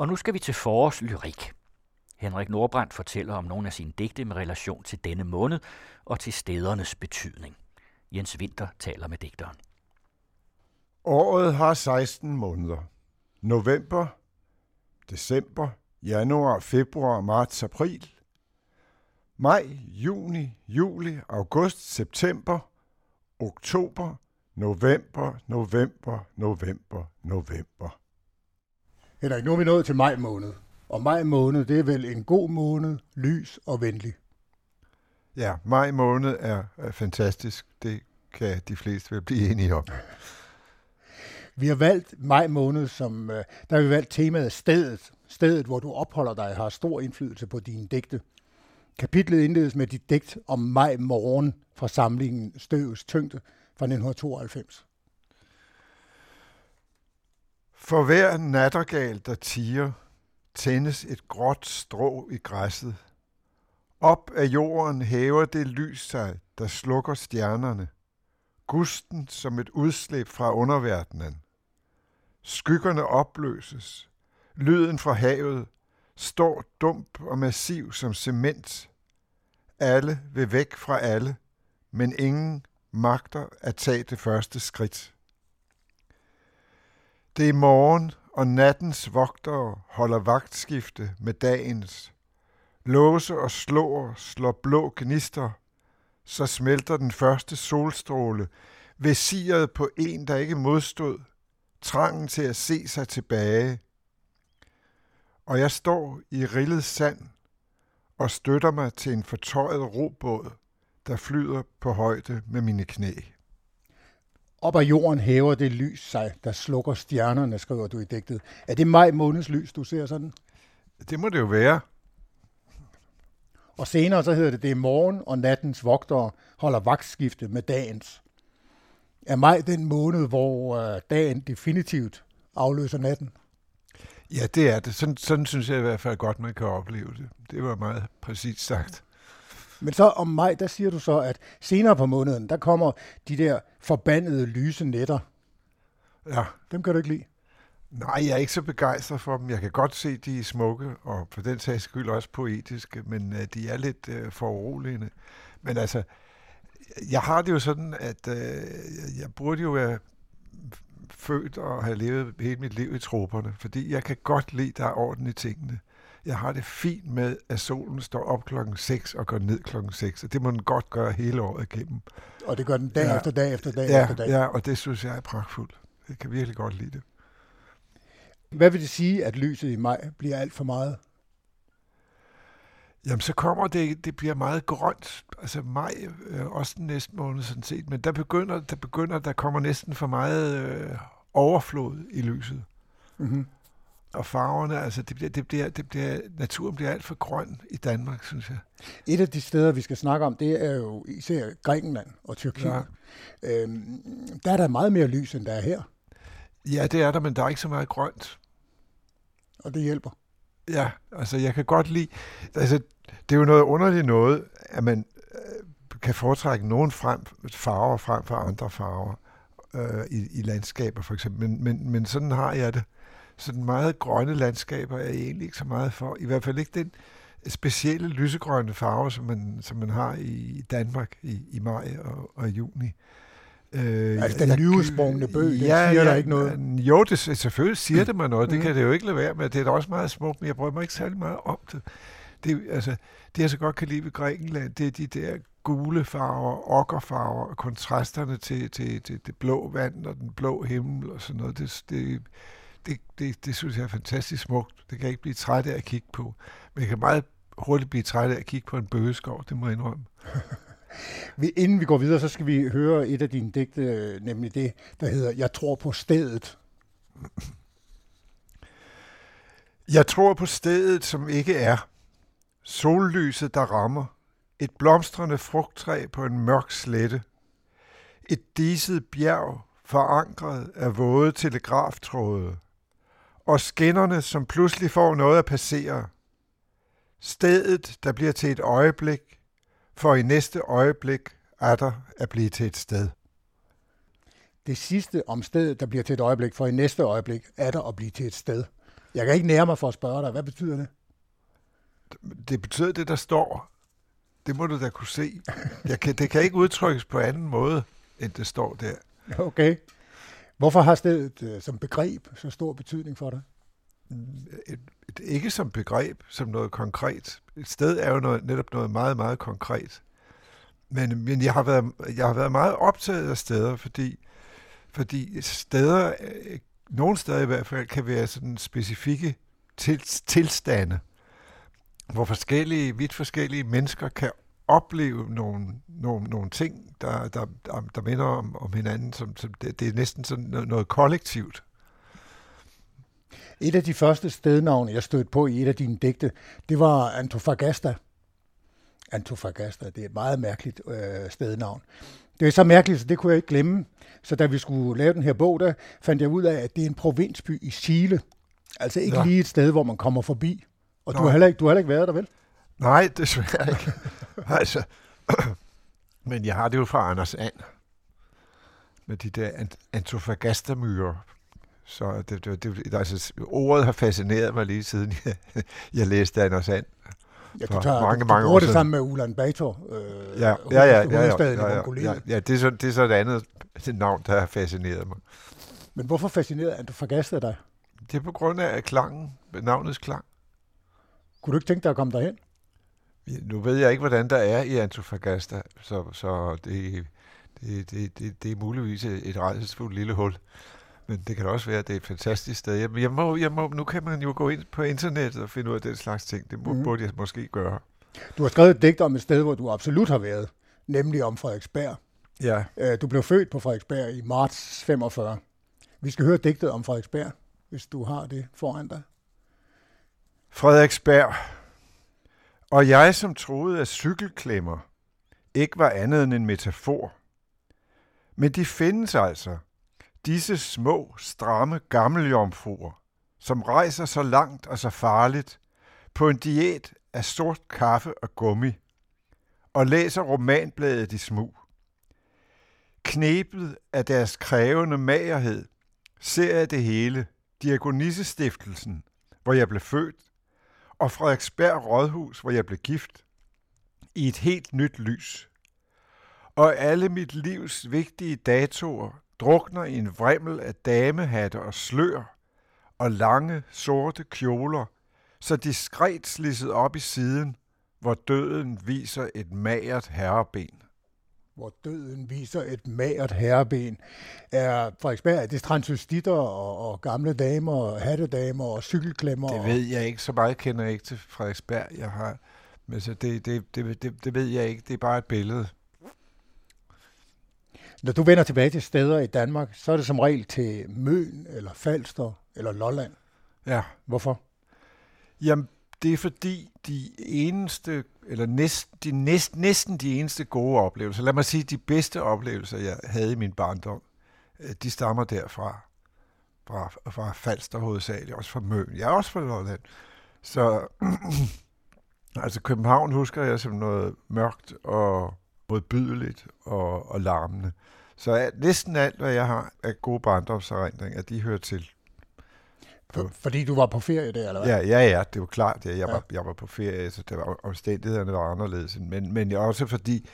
Og nu skal vi til forårslyrik. Henrik Nordbrandt fortæller om nogle af sine digte med relation til denne måned og til stedernes betydning. Jens Winter taler med digteren. Året har 16 måneder. November, december, januar, februar, marts, april. Maj, juni, juli, august, september, oktober, november, november, november, november. Henrik, nu er vi nået til maj måned. Og maj måned, det er vel en god måned, lys og venlig. Ja, maj måned er, fantastisk. Det kan de fleste vel blive enige om. Vi har valgt maj måned som, øh, der har vi valgt temaet stedet. Stedet, hvor du opholder dig, har stor indflydelse på dine digte. Kapitlet indledes med dit digt om maj morgen fra samlingen Støvs Tyngde fra 1992. For hver nattergal, der tiger, tændes et gråt strå i græsset. Op af jorden hæver det lys sig, der slukker stjernerne. Gusten som et udslip fra underverdenen. Skyggerne opløses. Lyden fra havet står dump og massiv som cement. Alle vil væk fra alle, men ingen magter at tage det første skridt. Det er morgen, og nattens vogtere holder vagtskifte med dagens. Låse og slår slår blå gnister, så smelter den første solstråle, vesiret på en, der ikke modstod, trangen til at se sig tilbage. Og jeg står i rillet sand og støtter mig til en fortøjet robåd, der flyder på højde med mine knæ. Op af jorden hæver det lys sig, der slukker stjernerne, skriver du i digtet. Er det maj måneds lys, du ser sådan? Det må det jo være. Og senere så hedder det, det er morgen, og nattens vogtere holder vagtskifte med dagens. Er maj den måned, hvor øh, dagen definitivt afløser natten? Ja, det er det. Sådan, sådan synes jeg i hvert fald godt, man kan opleve det. Det var meget præcist sagt. Men så om maj, der siger du så, at senere på måneden, der kommer de der forbandede lyse nætter. Ja. Dem kan du ikke lide? Nej, jeg er ikke så begejstret for dem. Jeg kan godt se, de er smukke, og for den sags skyld også poetiske, men uh, de er lidt uh, foruroligende. Men altså, jeg har det jo sådan, at uh, jeg burde jo være født og have levet hele mit liv i troberne, fordi jeg kan godt lide, der er orden i tingene. Jeg har det fint med, at solen står op klokken 6 og går ned klokken 6, og det må den godt gøre hele året igennem. Og det gør den dag ja. efter dag efter dag ja, efter dag. Ja, og det synes jeg er pragtfuldt. Jeg kan virkelig godt lide det. Hvad vil det sige, at lyset i maj bliver alt for meget? Jamen, så kommer det, det bliver meget grønt. Altså maj, øh, også den næste måned sådan set, men der begynder, der begynder, der kommer næsten for meget øh, overflod i lyset. Mm-hmm. Og farverne, altså det bliver, det bliver, det bliver, naturen bliver alt for grøn i Danmark, synes jeg. Et af de steder, vi skal snakke om, det er jo især Grækenland og Tyrkiet. Ja. Øhm, der er der meget mere lys, end der er her. Ja, det er der, men der er ikke så meget grønt. Og det hjælper. Ja, altså jeg kan godt lide, altså det er jo noget underligt noget, at man øh, kan foretrække nogle frem, farver frem for andre farver øh, i, i landskaber for eksempel, men, men, men sådan har jeg det. Sådan meget grønne landskaber er jeg egentlig ikke så meget for, i hvert fald ikke den specielle lysegrønne farve, som man, som man har i Danmark i, i maj og, og juni. Øh, altså den nyudsprungne bøg, det ja, siger ja, der ikke noget? Jo, det, selvfølgelig siger det mig noget. Det mm. kan det jo ikke lade være med. Det er da også meget smukt, men jeg prøver mig ikke særlig meget om det. Det, altså, det jeg så godt kan lide ved Grækenland, det er de der gule farver, okkerfarver, og kontrasterne til, til, til det blå vand og den blå himmel og sådan noget. Det, det, det, det, det synes jeg er fantastisk smukt. Det kan jeg ikke blive træt af at kigge på. Men jeg kan meget hurtigt blive træt af at kigge på en bøgeskov, det må jeg indrømme. Inden vi går videre, så skal vi høre et af dine digte, nemlig det, der hedder Jeg tror på stedet. Jeg tror på stedet, som ikke er. Sollyset, der rammer. Et blomstrende frugttræ på en mørk slette. Et diset bjerg, forankret af våde telegraftråde. Og skinnerne, som pludselig får noget at passere. Stedet, der bliver til et øjeblik, for i næste øjeblik er der at blive til et sted. Det sidste om stedet, der bliver til et øjeblik, for i næste øjeblik er der at blive til et sted. Jeg kan ikke nære mig for at spørge dig. Hvad betyder det? Det betyder det, der står. Det må du da kunne se. Jeg kan, det kan ikke udtrykkes på anden måde, end det står der. Okay. Hvorfor har stedet øh, som begreb så stor betydning for dig? Et, et, ikke som begreb, som noget konkret. Et sted er jo noget, netop noget meget, meget konkret. Men, men jeg, har været, jeg har været meget optaget af steder, fordi, fordi steder, øh, nogle steder i hvert fald, kan være sådan specifikke til, tilstande, hvor forskellige, vidt forskellige mennesker kan opleve nogle, nogle, nogle ting, der, der, der, der minder om, om hinanden. Som, som det, det er næsten sådan noget, noget kollektivt. Et af de første stednavne, jeg stødte på i et af dine digte, det var Antofagasta. Antofagasta, det er et meget mærkeligt øh, stednavn. Det er så mærkeligt, så det kunne jeg ikke glemme. Så da vi skulle lave den her bog, der fandt jeg ud af, at det er en provinsby i Chile. Altså ikke ja. lige et sted, hvor man kommer forbi. Og du har, heller ikke, du har heller ikke været der, vel? Nej, desværre ikke. altså, men jeg har det jo fra Anders And. Med de der Antofagasta-myrer. Så det, det, det, altså, ordet har fascineret mig lige siden jeg, jeg læste Anders And. Ja, du, tager, mange, du, mange du bruger det sammen med Ulan Bator, øh, ja, ja, ja, ja, ja, ja, ja, ja, det er så, det er så et andet det navn, der har fascineret mig. Men hvorfor fascinerede Antofagasta dig? Det er på grund af klangen, navnets klang. Kunne du ikke tænke dig at komme derhen? Nu ved jeg ikke, hvordan der er i Antofagasta, så, så det, det, det, det, det er muligvis et rejsesfuldt lille hul. Men det kan også være, at det er et fantastisk sted. Jeg, jeg må, jeg må, nu kan man jo gå ind på internettet og finde ud af den slags ting. Det må, mm. burde jeg måske gøre. Du har skrevet et digt om et sted, hvor du absolut har været, nemlig om Frederiksberg. Ja. Øh, du blev født på Frederiksberg i marts 45. Vi skal høre digtet om Frederiksberg, hvis du har det foran dig. Frederiksberg. Og jeg, som troede, at cykelklemmer ikke var andet end en metafor. Men de findes altså, disse små, stramme gammeljomfruer, som rejser så langt og så farligt på en diæt af sort kaffe og gummi, og læser romanbladet i smug. Knebet af deres krævende magerhed ser jeg det hele, Diakonissestiftelsen, hvor jeg blev født, og Frederiksberg Rådhus, hvor jeg blev gift, i et helt nyt lys. Og alle mit livs vigtige datoer drukner i en vrimmel af damehatte og slør og lange, sorte kjoler, så diskret slisset op i siden, hvor døden viser et magert herreben. Hvor døden viser et magert herreben. Er Frederiksberg, er det transvestitter og, og gamle damer, og hattedamer og cykelklemmer? Det ved jeg ikke. Så meget kender jeg ikke til Frederiksberg. Jeg har, men så det, det, det, det, det ved jeg ikke. Det er bare et billede. Når du vender tilbage til steder i Danmark, så er det som regel til Møn, eller Falster, eller Lolland. Ja. Hvorfor? Jamen, det er fordi de eneste, eller næsten de, næst, næsten de eneste gode oplevelser, lad mig sige de bedste oplevelser, jeg havde i min barndom, de stammer derfra. Fra, fra Falster hovedsageligt, også fra Møn. Jeg er også fra Lolland. Så altså København husker jeg som noget mørkt og modbydeligt og, og larmende. Så at, næsten alt, hvad jeg har af gode barndomserindringer, de hører til. For, fordi du var på ferie der, eller hvad? Ja, ja, ja det var klart. Ja, jeg, ja. Var, jeg var på ferie, så det var, omstændighederne var anderledes. Men, men også fordi,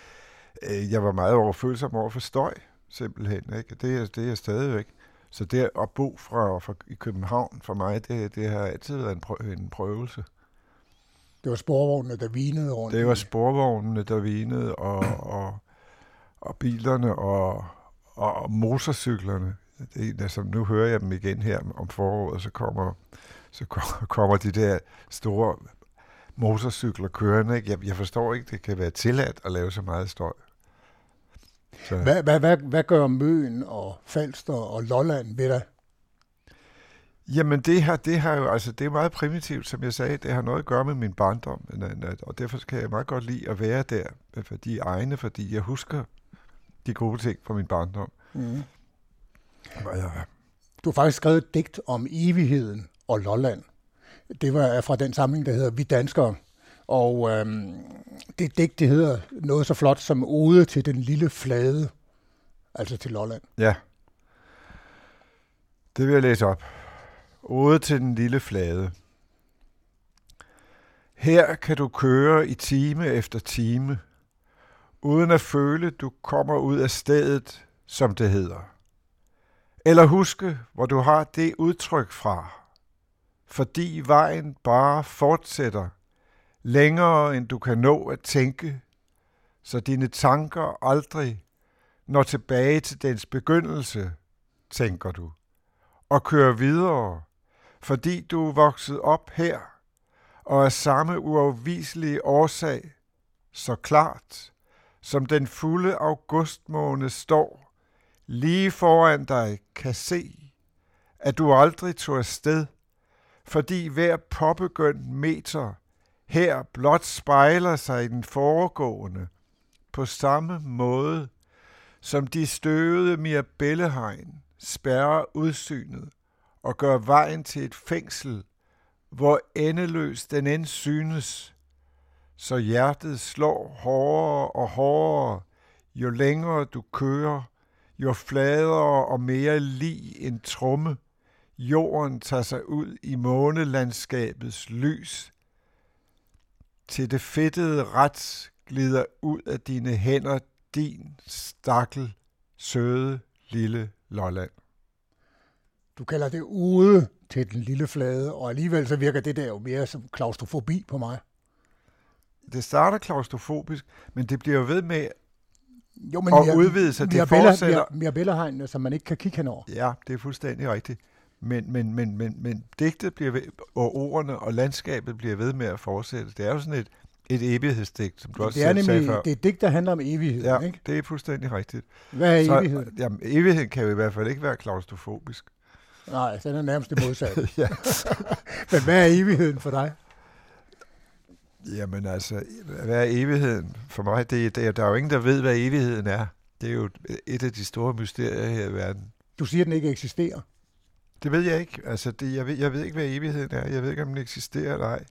øh, jeg var meget overfølsom over for støj, simpelthen. Ikke? Det, er, det er stadigvæk. Så det at bo fra, fra i København for mig, det, det har altid været en, prø- en prøvelse. Det var sporvognene, der vinede rundt? Det var sporvognene, der vinede, og, og, og bilerne og, og motorcyklerne. Det er, altså, nu hører jeg dem igen her om foråret, så kommer, så kommer de der store motorcykler kørende. Ikke? Jeg, jeg forstår ikke, det kan være tilladt at lave så meget støj. Så. Hvad, hvad, hvad, hvad gør Møen og Falster og Lolland ved dig? Jamen det her, det har jo, altså det er meget primitivt, som jeg sagde, det har noget at gøre med min barndom, og derfor kan jeg meget godt lide at være der for de egne, fordi jeg husker de gode ting fra min barndom. Mm. Jeg, du har faktisk skrevet et digt om evigheden og Lolland. Det var fra den samling, der hedder Vi Danskere. Og øhm, det digt, det hedder noget så flot som Ode til den lille flade, altså til Lolland. Ja. Det vil jeg læse op. Ode til den lille flade. Her kan du køre i time efter time, uden at føle, du kommer ud af stedet, som det hedder. Eller huske, hvor du har det udtryk fra, fordi vejen bare fortsætter længere, end du kan nå at tænke, så dine tanker aldrig når tilbage til dens begyndelse, tænker du, og kører videre, fordi du er vokset op her, og af samme uafviselige årsag, så klart, som den fulde augustmåne står lige foran dig, kan se, at du aldrig tog afsted, fordi hver påbegyndt meter her blot spejler sig i den foregående, på samme måde, som de støvede mirabellehegn spærrer udsynet og gør vejen til et fængsel, hvor endeløs den end synes, så hjertet slår hårdere og hårdere, jo længere du kører, jo fladere og mere lig en tromme, jorden tager sig ud i månelandskabets lys, til det fedtede ret glider ud af dine hænder din stakkel, søde, lille Lolland. Du kalder det ude til den lille flade, og alligevel så virker det der jo mere som klaustrofobi på mig. Det starter klaustrofobisk, men det bliver jo ved med jo, men at udvide sig. Det fortsætter... Mirabellehegnene, som man ikke kan kigge henover. Ja, det er fuldstændig rigtigt. Men, men, men, men, men digtet bliver ved, og ordene og landskabet bliver ved med at fortsætte. Det er jo sådan et, et evighedsdigt, som du også det er nemlig, sagde før. Det er et digt, der handler om evighed, ja, ikke? det er fuldstændig rigtigt. Hvad er Så, evighed? Jamen, evigheden kan jo i hvert fald ikke være klaustrofobisk. Nej, den er nærmest det modsatte. ja. Men hvad er evigheden for dig? Jamen altså, hvad er evigheden? For mig, det, det, der er jo ingen, der ved, hvad evigheden er. Det er jo et af de store mysterier her i verden. Du siger, at den ikke eksisterer? Det ved jeg ikke. Altså, det, jeg, ved, jeg ved ikke, hvad evigheden er. Jeg ved ikke, om den eksisterer eller ej.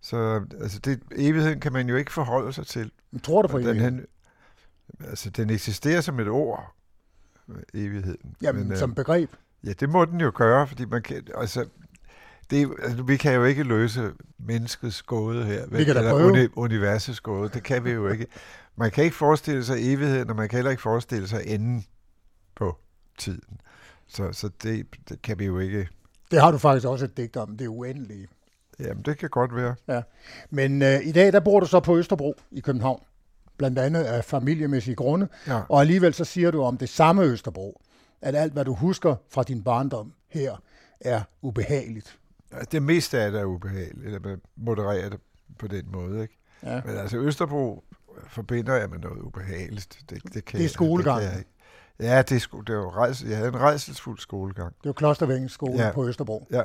Så altså, det, evigheden kan man jo ikke forholde sig til. Men tror du på den, evigheden? altså, den eksisterer som et ord, evigheden. Jamen, Men, som øh, begreb? Ja, det må den jo gøre, fordi man kan, altså, det, altså, vi kan jo ikke løse menneskets gåde her. Vi kan da prøve. Uni, universets gåde, det kan vi jo ikke. Man kan ikke forestille sig evigheden, og man kan heller ikke forestille sig enden på tiden. Så, så det, det kan vi jo ikke. Det har du faktisk også et digt om, det uendelige. Jamen, det kan godt være. Ja. Men øh, i dag, der bor du så på Østerbro i København. Blandt andet af familiemæssige grunde. Ja. Og alligevel så siger du om det samme Østerbro, at alt, hvad du husker fra din barndom her, er ubehageligt. Det meste af det er ubehageligt, eller man modererer det på den måde. Ikke? Ja. Men altså Østerbro forbinder jeg med noget ubehageligt. Det, det, kan det er skolegang. Det kan jeg ikke. Ja, det sko- det var rejse, jeg havde en rejselsfuld skolegang. Det var Klostervængens skole Ja. på Østerbro. Ja,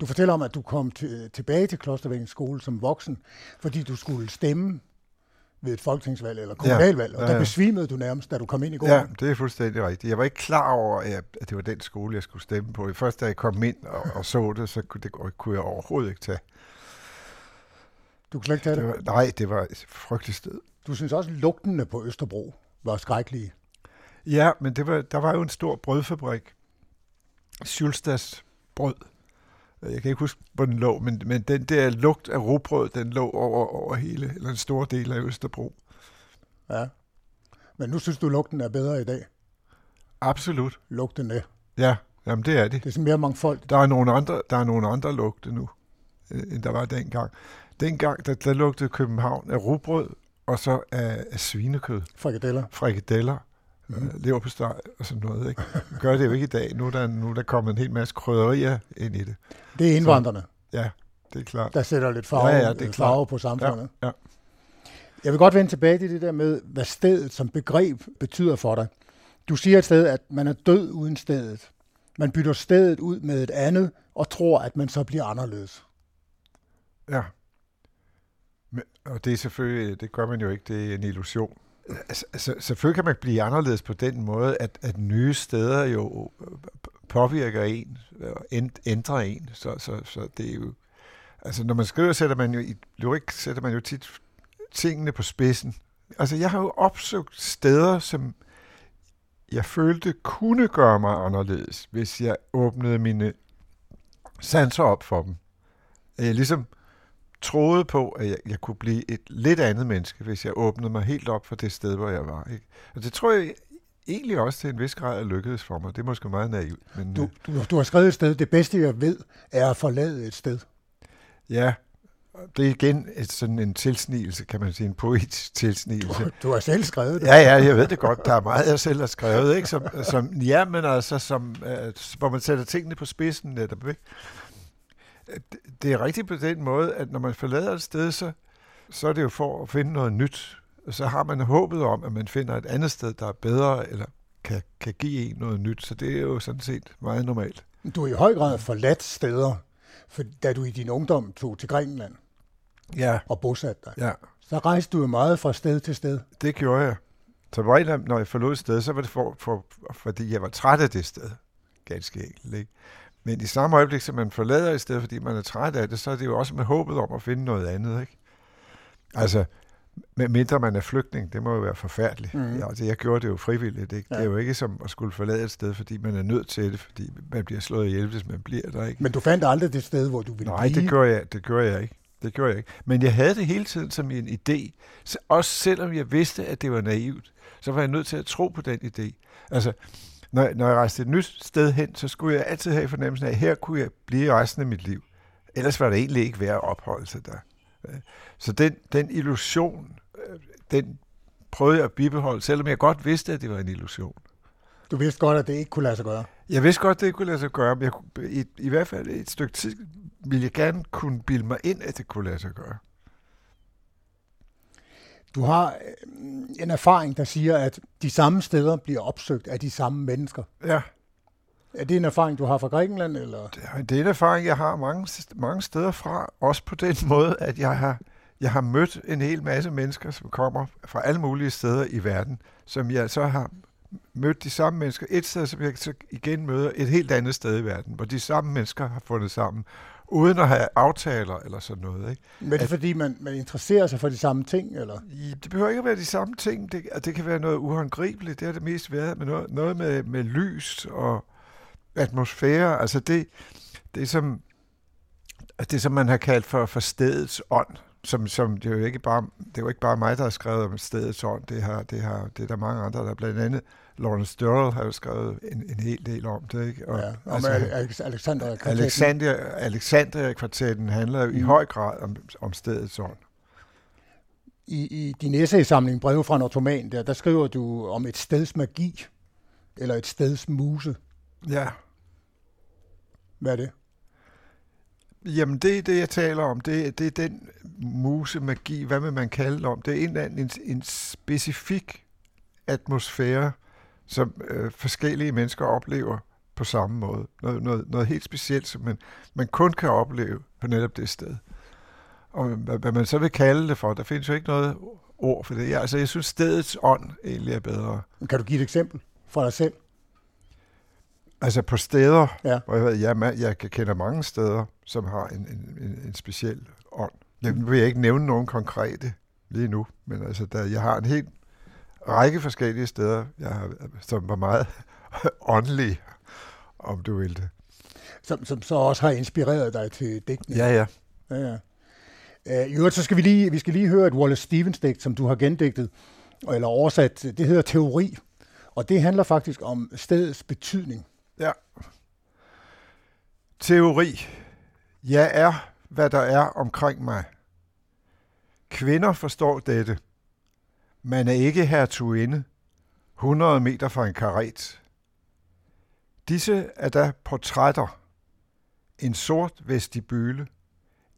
Du fortæller om, at du kom til, tilbage til Klostervængens skole som voksen, fordi du skulle stemme ved et folketingsvalg eller kommunalvalg, og Ja, der ja. besvimede du nærmest, da du kom ind i gården. ja, det er fuldstændig rigtigt. Jeg var ikke klar over, at at det var den skole, jeg skulle stemme på. Først da jeg kom ind og, og så det, så kunne, det kunne jeg overhovedet ikke tage. Du kunne slet ikke tage Det det. var, nej, det var et frygteligt sted. Du synes også, at lugtene på Østerbro var skrækkelige. Ja, men det var, der var jo en stor brødfabrik. Schulstas brød. Jeg kan ikke huske, hvor den lå, men, men den der lugt af rugbrød, den lå over, over hele, eller en stor del af Østerbro. Ja. Men nu synes du, lugten er bedre i dag. Absolut. Lugtene. Ja, jamen det er det. Det er sådan mere mangfoldigt. Der er nogle andre, der er nogle andre lugte nu, øh, end der var dengang. Dengang, der, der lugtede København af rugbrød, og så af, af svinekød, Frikadeller. frikadeller, mm. leverpostej og sådan noget. Ikke? Gør det jo ikke i dag. Nu er, der, nu er der kommet en hel masse krydderier ind i det. Det er indvandrerne, Ja, det er klart. der sætter lidt farve, Ja, ja, det er klart. farve på Ja, samfundet. ja. Jeg vil godt vende tilbage til det der med, hvad stedet som begreb betyder for dig. Du siger et sted, at man er død uden stedet. Man bytter stedet ud med et andet, og tror, at man så bliver anderledes. ja. Men, og det er selvfølgelig, det gør man jo ikke, det er en illusion. Altså, altså, selvfølgelig kan man blive anderledes på den måde, at, at nye steder jo øh, påvirker en ændrer en. Så, så, så det er jo... Altså, når man skriver, sætter man jo i lyrik, sætter man jo tit tingene på spidsen. Altså, jeg har jo opsøgt steder, som jeg følte kunne gøre mig anderledes, hvis jeg åbnede mine sanser op for dem. Jeg ligesom troede på, at jeg, jeg kunne blive et lidt andet menneske, hvis jeg åbnede mig helt op for det sted, hvor jeg var. Ikke? Og det tror jeg egentlig også til en vis grad er lykkedes for mig. Det er måske meget naivt. Men, Du, øh, du, du har skrevet et sted, det bedste jeg ved, er at forlade et sted. ja, det er igen et, sådan en tilsnigelse, kan man sige, en poetisk tilsnigelse. Du, du har selv skrevet det. Ja, ja, jeg ved det godt. Der er meget, jeg selv har skrevet, ikke? Som, som, ja, men altså, som, øh, hvor man sætter tingene på spidsen netop, ikke? Det, er rigtigt på den måde, at når man forlader et sted, så, så er det jo for at finde noget nyt. Og så har man håbet om, at man finder et andet sted, der er bedre, eller kan, kan give en noget nyt. Så det er jo sådan set meget normalt. Du har i høj grad forladt steder, for da du i din ungdom tog til Grækenland Ja, og bosatte dig. ja. Så rejste du jo meget fra sted til sted. Det gjorde jeg. Så det, når jeg forlod et sted, så var det for, for, fordi jeg var træt af det sted. Ganske enkelt, ikke? Men i samme øjeblik, som man forlader et sted, fordi man er træt af det, så er det jo også med håbet om at finde noget andet, ikke? Altså, med mindre man er flygtning, det må jo være forfærdeligt. Mm. Ja, altså, jeg gjorde det jo frivilligt, ikke? Ja. Det er jo ikke som at skulle forlade et sted, fordi man er nødt til det, fordi man bliver slået ihjel, hvis man bliver der, ikke? Men du fandt aldrig det sted, hvor du ville Nej, blive. det gjorde jeg, det gjorde jeg ikke. Det gjorde jeg ikke. Men jeg havde det hele tiden som en idé. Så også selvom jeg vidste, at det var naivt, så var jeg nødt til at tro på den idé. Altså, når, når jeg rejste et nyt sted hen, så skulle jeg altid have fornemmelsen af, at her kunne jeg blive resten af mit liv. Ellers var det egentlig ikke værd at opholde sig der. Så den, den illusion, øh, den prøvede jeg at bibeholde, selvom jeg godt vidste, at det var en illusion. Du vidste godt, at det ikke kunne lade sig gøre. Jeg vidste godt, det ikke kunne lade sig gøre, men jeg, i, i hvert fald et stykke tid ville jeg gerne kunne bilde mig ind, at det kunne lade sig gøre. Du har øh, en erfaring, der siger, at de samme steder bliver opsøgt af de samme mennesker. Ja, Er det en erfaring, du har fra Grækenland? Eller? det er- det er en erfaring, jeg har mange, mange steder fra. Også på den måde, at jeg har, jeg har mødt en hel masse mennesker, som kommer fra alle mulige steder i verden, som jeg så har mødt de samme mennesker et sted, som jeg så igen møder et helt andet sted i verden, hvor de samme mennesker har fundet sammen, uden at have aftaler eller sådan noget. Ikke? Men er det At- fordi, man, man interesserer sig for de samme ting? Eller? I- Det behøver ikke at være de samme ting. Det, det kan være noget uhåndgribeligt. Det har det mest været med noget, noget med, med lys og atmosfære. Altså det, det som det, som man har kaldt for, for stedets ånd. Som, som det, er jo ikke bare, det er jo ikke bare mig, der har skrevet om stedets ånd. Det, har, det, har, det er der mange andre, der blandt andet Lawrence Durrell har jo skrevet en, en hel del om det. Ikke? Og, ja, om altså, Alexander Kvartetten. Alexander, Alexandria-kvartetten handler jo mm. i høj grad om, om stedets ånd. I, I din essaysamling Breve fra en ottoman, der, der skriver du om et steds magi, eller et steds muse. Ja, Hvad er det? Jamen, det det, jeg taler om. Det, det er den musemagi, hvad vil man kalde det om? Det er en, anden- en, en specifik atmosfære, som øh, forskellige mennesker oplever på samme måde. Noget, noget, noget helt specielt, som man, man kun kan opleve på netop det sted. Og hvad, hvad man så vil kalde det for, der findes jo ikke noget ord for det. Jeg, altså, jeg synes, stedets ånd egentlig er bedre. Kan du give et eksempel fra dig selv? Altså på steder, Ja. hvor jeg, ved, jeg, jeg kender mange steder, som har en, en, en, en speciel ånd. Jeg vil jeg ikke nævne nogen konkrete lige nu, men altså, der, jeg har en helt række forskellige steder, jeg har, som var meget åndelige, om du vil det. Som, som så også har inspireret dig til digtning. Ja, ja. ja, ja. Øh, I øvrigt, så skal vi lige, vi skal lige høre et Wallace Stevens digt, som du har gendigtet, eller oversat. Det hedder Teori, og det handler faktisk om stedets betydning. Ja. Teori. Jeg er, hvad der er omkring mig. Kvinder forstår dette. Man er ikke hertuginde, 100 meter fra en karet. Disse er da portrætter. En sort vestibyle,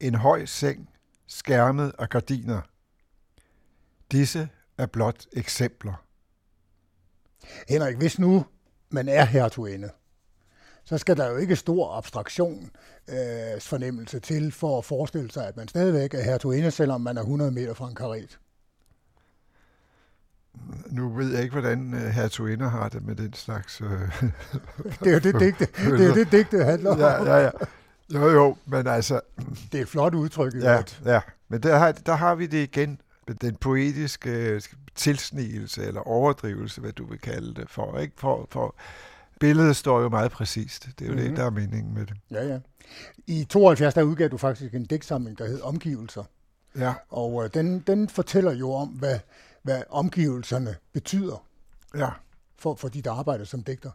en høj seng, skærmet af gardiner. Disse er blot eksempler. Henrik, hvis nu man er hertuginde, så skal der jo ikke stor abstraktion øh, fornemmelse til for at forestille sig, at man stadigvæk er hertuginde, selvom man er 100 meter fra en karet. Nu ved jeg ikke, hvordan øh, hertuginder har det med den slags... Øh, Det er jo det digte, det, er det, digte handler om. ja, ja, ja. Jo, jo, men altså, Det er et flot udtryk. ja, øvrigt. ja. Men der har, der har vi det igen, den poetiske øh, tilsnigelse eller overdrivelse, hvad du vil kalde det for, ikke? For, for billedet står jo meget præcist. Det er jo mm-hmm. det, Mhm. der er meningen med det. Ja, ja. I 72, der udgav du faktisk en digtsamling, der hed Omgivelser. Ja, Og øh, den, den fortæller jo om, hvad, hvad omgivelserne betyder ja. for, for dit arbejde som digter.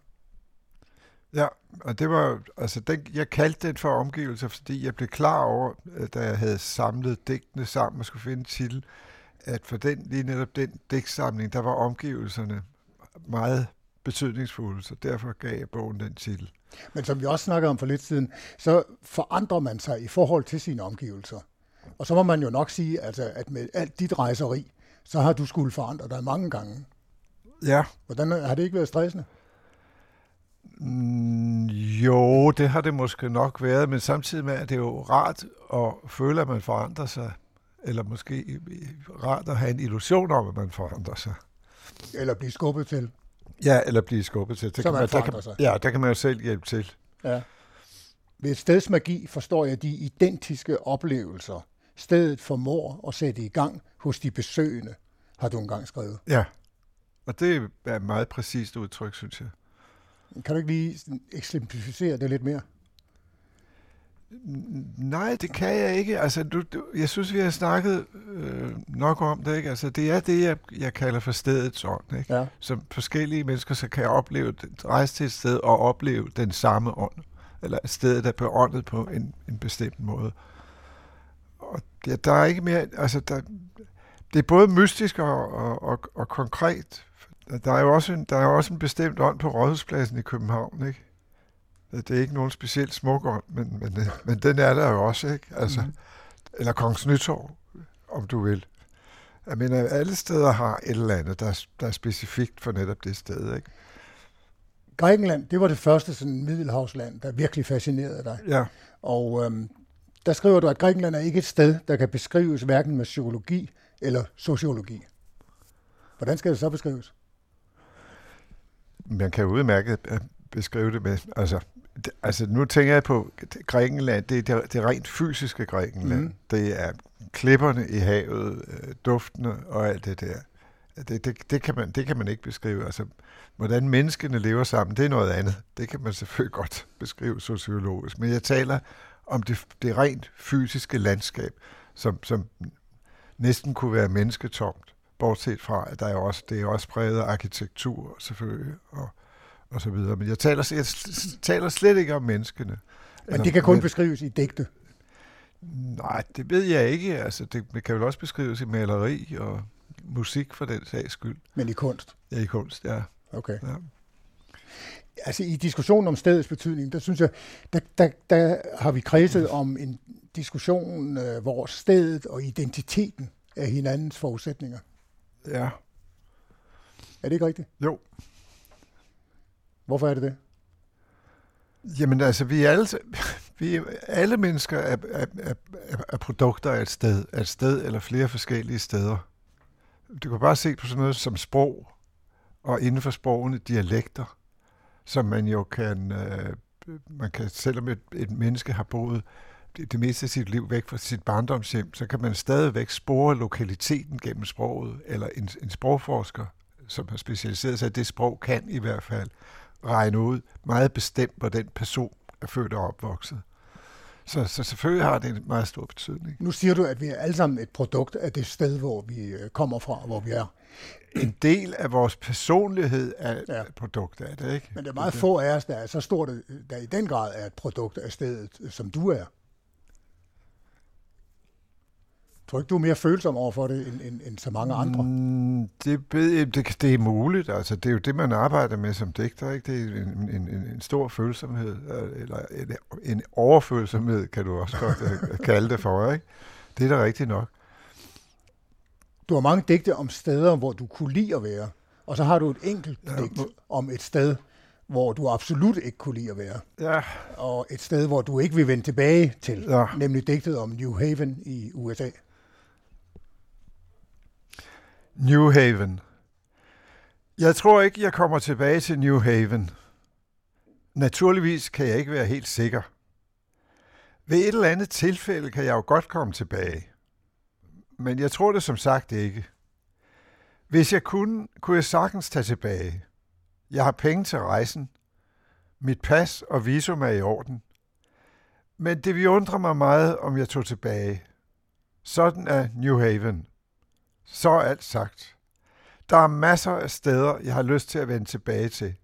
Ja, og det var, altså den, jeg kaldte den for omgivelser, fordi jeg blev klar over, at da jeg havde samlet digtene sammen og skulle finde titel, at for den, lige netop den digtsamling, der var omgivelserne meget betydningsfulde, så derfor gav jeg bogen den titel. Men som vi også snakkede om for lidt siden, så forandrer man sig i forhold til sine omgivelser. Og så må man jo nok sige, altså, at med alt dit rejseri, så har du skulle forandre dig mange gange. Ja, Hvordan har det ikke været stressende? mm, jo, det har det måske nok været, men samtidig med, at det er jo rart at føle, at man forandrer sig, eller måske rart at have en illusion om, at man forandrer sig. Eller blive skubbet til? Ja, eller blive skubbet til. Det Så man der kan, sig. Ja, der kan man jo selv hjælpe til. Ja. Ved et steds magi forstår jeg de identiske oplevelser. Stedet formår at sætte i gang hos de besøgende, har du engang skrevet. Ja, og det er et meget præcist udtryk, synes jeg. Kan du ikke lige eksemplificere det lidt mere? Nej, det kan jeg ikke. Altså, du, du, jeg synes, vi har snakket øh, nok om det. Ikke? Altså, det er det, jeg, jeg kalder for stedets ånd. Ikke? Ja. Som forskellige mennesker så kan opleve, rejse til et sted og opleve den samme ånd. Eller et sted, der er beåndet på en, en bestemt måde. Og ja, der er ikke mere... Altså, der, det er både mystisk og, og, og, og konkret. Der er jo også en, der er også en bestemt ånd på Rådhuspladsen i København, ikke? Det er ikke nogen specielt smuk ånd, men, men, øh, men den er der jo også, ikke? Altså, Mhm. Eller Kongens Nytorv, om du vil. Jeg mener, alle steder har et eller andet, der er, der er specifikt for netop det sted, ikke? Grækenland, det var det første sådan middelhavsland, der virkelig fascinerede dig. Ja, Og øhm, der skriver du, at Grækenland er ikke et sted, der kan beskrives hverken med psykologi eller sociologi. Hvordan skal det så beskrives? man kan udmærket øh, beskrive det med, altså, altså nu tænker jeg på Grækenland, det er det, det rent fysiske Grækenland. Mm. Det er klipperne i havet, øh, duftene og alt det der. Det, det, det, kan man, det kan man ikke beskrive. Altså, hvordan menneskene lever sammen, det er noget andet. Det kan man selvfølgelig godt beskrive sociologisk. Men jeg taler om det, det rent fysiske landskab, som, som næsten kunne være mennesketomt. Bortset fra, at der er også, det er også præget af arkitektur selvfølgelig, og, og så videre. Men jeg taler, jeg taler slet ikke om menneskene. Men det kan kun men- beskrives i digte. Nej, det ved jeg ikke. Altså, det kan vel også beskrives i maleri og musik for den sags skyld. Men i kunst. Ja, i kunst, ja. Okay. ja. Altså i diskussionen om stedets betydning, der synes jeg, der, der, der har vi kredset om en diskussion, øh, hvor stedet og identiteten er hinandens forudsætninger. Ja, Er det ikke rigtigt? jo. Hvorfor er det det? Jamen altså, vi er alle, vi, er- alle mennesker er, er, er, er- produkter af et sted, af et sted eller flere forskellige steder. Du kan bare se på sådan noget som sprog, og inden for sprogene dialekter, som man jo kan, øh, man kan selvom et, et menneske har boet det, det meste af sit liv væk fra sit barndomshjem, så kan man stadigvæk spore lokaliteten gennem sproget, eller en, en sprogforsker, som har specialiseret sig i det sprog, kan i hvert fald regne ud meget bestemt, hvor den person er født og opvokset. Så, så selvfølgelig har det en meget stor betydning. Nu siger du, at vi er alle sammen et produkt af det sted, hvor vi øh, kommer fra, hvor vi er. En del af vores personlighed er Ja. et produkt af det, ikke? Men der er meget få af os, der er så stort, øh, der i den grad er et produkt af stedet, øh, som du er. Tror ikke, du er mere følsom over for det, end, end, end så mange andre? Mm, det, det, det er muligt. Altså, det er jo det, man arbejder med som digter. Ikke? Det er en, en, en, stor følsomhed, eller en, en overfølsomhed, kan du også godt øh, kalde det for. Ikke? Det er da rigtigt nok. Du har mange digte om steder, hvor du kunne lide at være. Og så har du et enkelt Ja, digt om et sted, hvor du absolut ikke kunne lide at være. Ja, Og et sted, hvor du ikke vil vende tilbage til. Ja. Nemlig digtet om New Haven i USA. New Haven. Jeg tror ikke, jeg kommer tilbage til New Haven. Naturligvis kan jeg ikke være helt sikker. Ved et eller andet tilfælde kan jeg jo godt komme tilbage. Men jeg tror det som sagt ikke. Hvis jeg kunne, kunne jeg sagtens tage tilbage. Jeg har penge til rejsen. Mit pas og visum er i orden. Men det vil undre mig meget, om jeg tog tilbage. Sådan er New Haven. Så er alt sagt. Der er masser af steder, jeg har lyst til at vende tilbage til.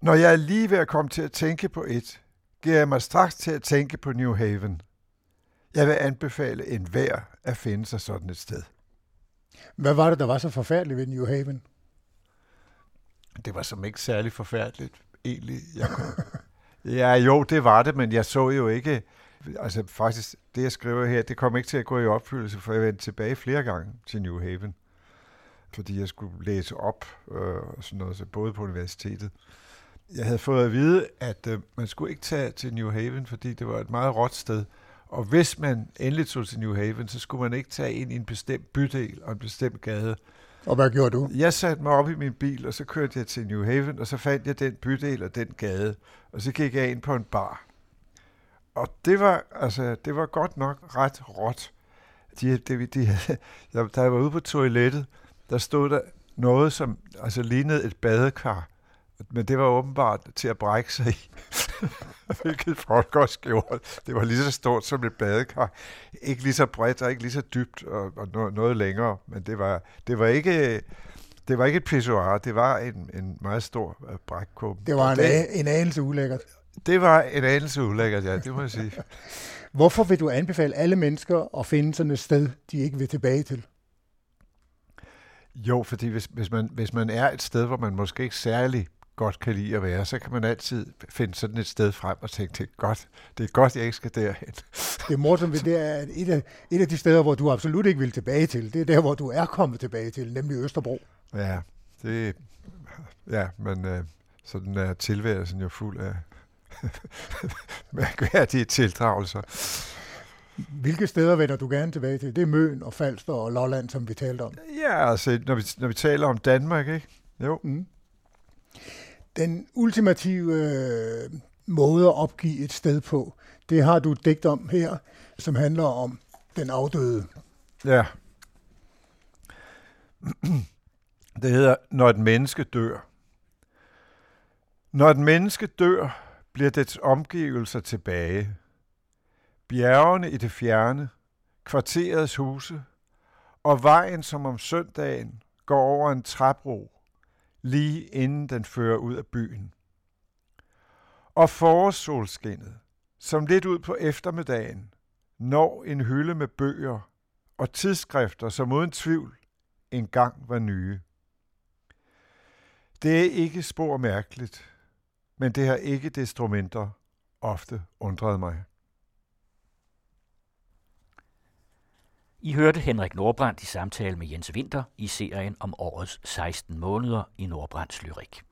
Når jeg er lige ved at komme til at tænke på et, giver jeg mig straks til at tænke på New Haven. Jeg vil anbefale enhver at finde sig sådan et sted. Hvad var det, der var så forfærdeligt ved New Haven? Det var som ikke særlig forfærdeligt, egentlig. Jeg kunne... ja, jo, det var det, men jeg så jo ikke... Altså faktisk, det jeg skriver her, det kom ikke til at gå i opfyldelse, for jeg vendte tilbage flere gange til New Haven. Fordi jeg skulle læse op øh, og sådan noget, så både på universitetet. Jeg havde fået at vide, at øh, man skulle ikke tage til New Haven, fordi det var et meget råt sted. Og hvis man endelig tog til New Haven, så skulle man ikke tage ind i en bestemt bydel og en bestemt gade. Og hvad gjorde du? Jeg satte mig op i min bil, og så kørte jeg til New Haven, og så fandt jeg den bydel og den gade. Og så gik jeg ind på en bar. Og det var, altså, det var godt nok ret råt. De, de, de, de, da jeg var ude på toilettet, der stod der noget, som altså, lignede et badekar. Men det var åbenbart til at brække sig i. Hvilket folk også gjorde. Det var lige så stort som et badekar. Ikke lige så bredt og ikke lige så dybt og, og noget, noget længere. Men det var, det var ikke... Det var ikke et pissoir, det var en, en meget stor uh, brækkåbe. Det var en, det, en anelse ulækkert. Det var en anelse ulækkert, ja, det må jeg sige. Hvorfor vil du anbefale alle mennesker at finde sådan et sted, de ikke vil tilbage til? Jo, fordi hvis, hvis, man, hvis man er et sted, hvor man måske ikke særlig godt kan lide at være, så kan man altid finde sådan et sted frem og tænke, det er godt, det er godt jeg ikke skal derhen. Det morsomme ved det er, at et af, et af de steder, hvor du absolut ikke vil tilbage til, det er der, hvor du er kommet tilbage til, nemlig Østerbro. Ja, det, ja men øh, sådan er tilværelsen jo fuld af mærkværdige tildragelser. Hvilke steder vender du gerne tilbage til? Det er Møn og Falster og Lolland, som vi talte om. Ja, altså, når vi, når vi taler om Danmark, ikke? Jo. Mm. Den ultimative øh, måde at opgive et sted på, det har du et digt om her, som handler om den afdøde. Ja. Det hedder, når et menneske dør. Når et menneske dør, bliver dets omgivelser tilbage. Bjergene i det fjerne, kvarterets huse, og vejen, som om søndagen går over en træbro, lige inden den fører ud af byen. Og forårssolskinnet, som lidt ud på eftermiddagen, når en hylde med bøger og tidsskrifter, som uden tvivl engang var nye. Det er ikke spor mærkeligt, men det har ikke desto mindre ofte undret mig. I hørte Henrik Nordbrandt i samtale med Jens Winter i serien om årets 16 måneder i Nordbrands lyrik.